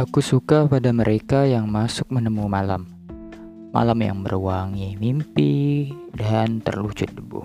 Aku suka pada mereka yang masuk menemu malam. Malam yang berwangi mimpi dan terlucut debu.